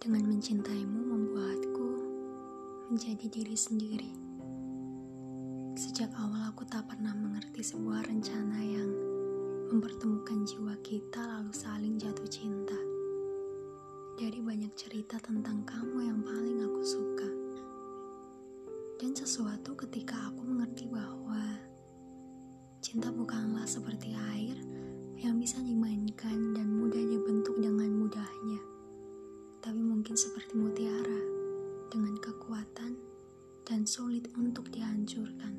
dengan mencintaimu membuatku menjadi diri sendiri. Sejak awal aku tak pernah mengerti sebuah rencana yang mempertemukan jiwa kita lalu saling jatuh cinta. Dari banyak cerita tentang kamu yang paling aku suka. Dan sesuatu ketika aku mengerti bahwa cinta bukanlah seperti air yang bisa mungkin seperti mutiara dengan kekuatan dan sulit untuk dihancurkan.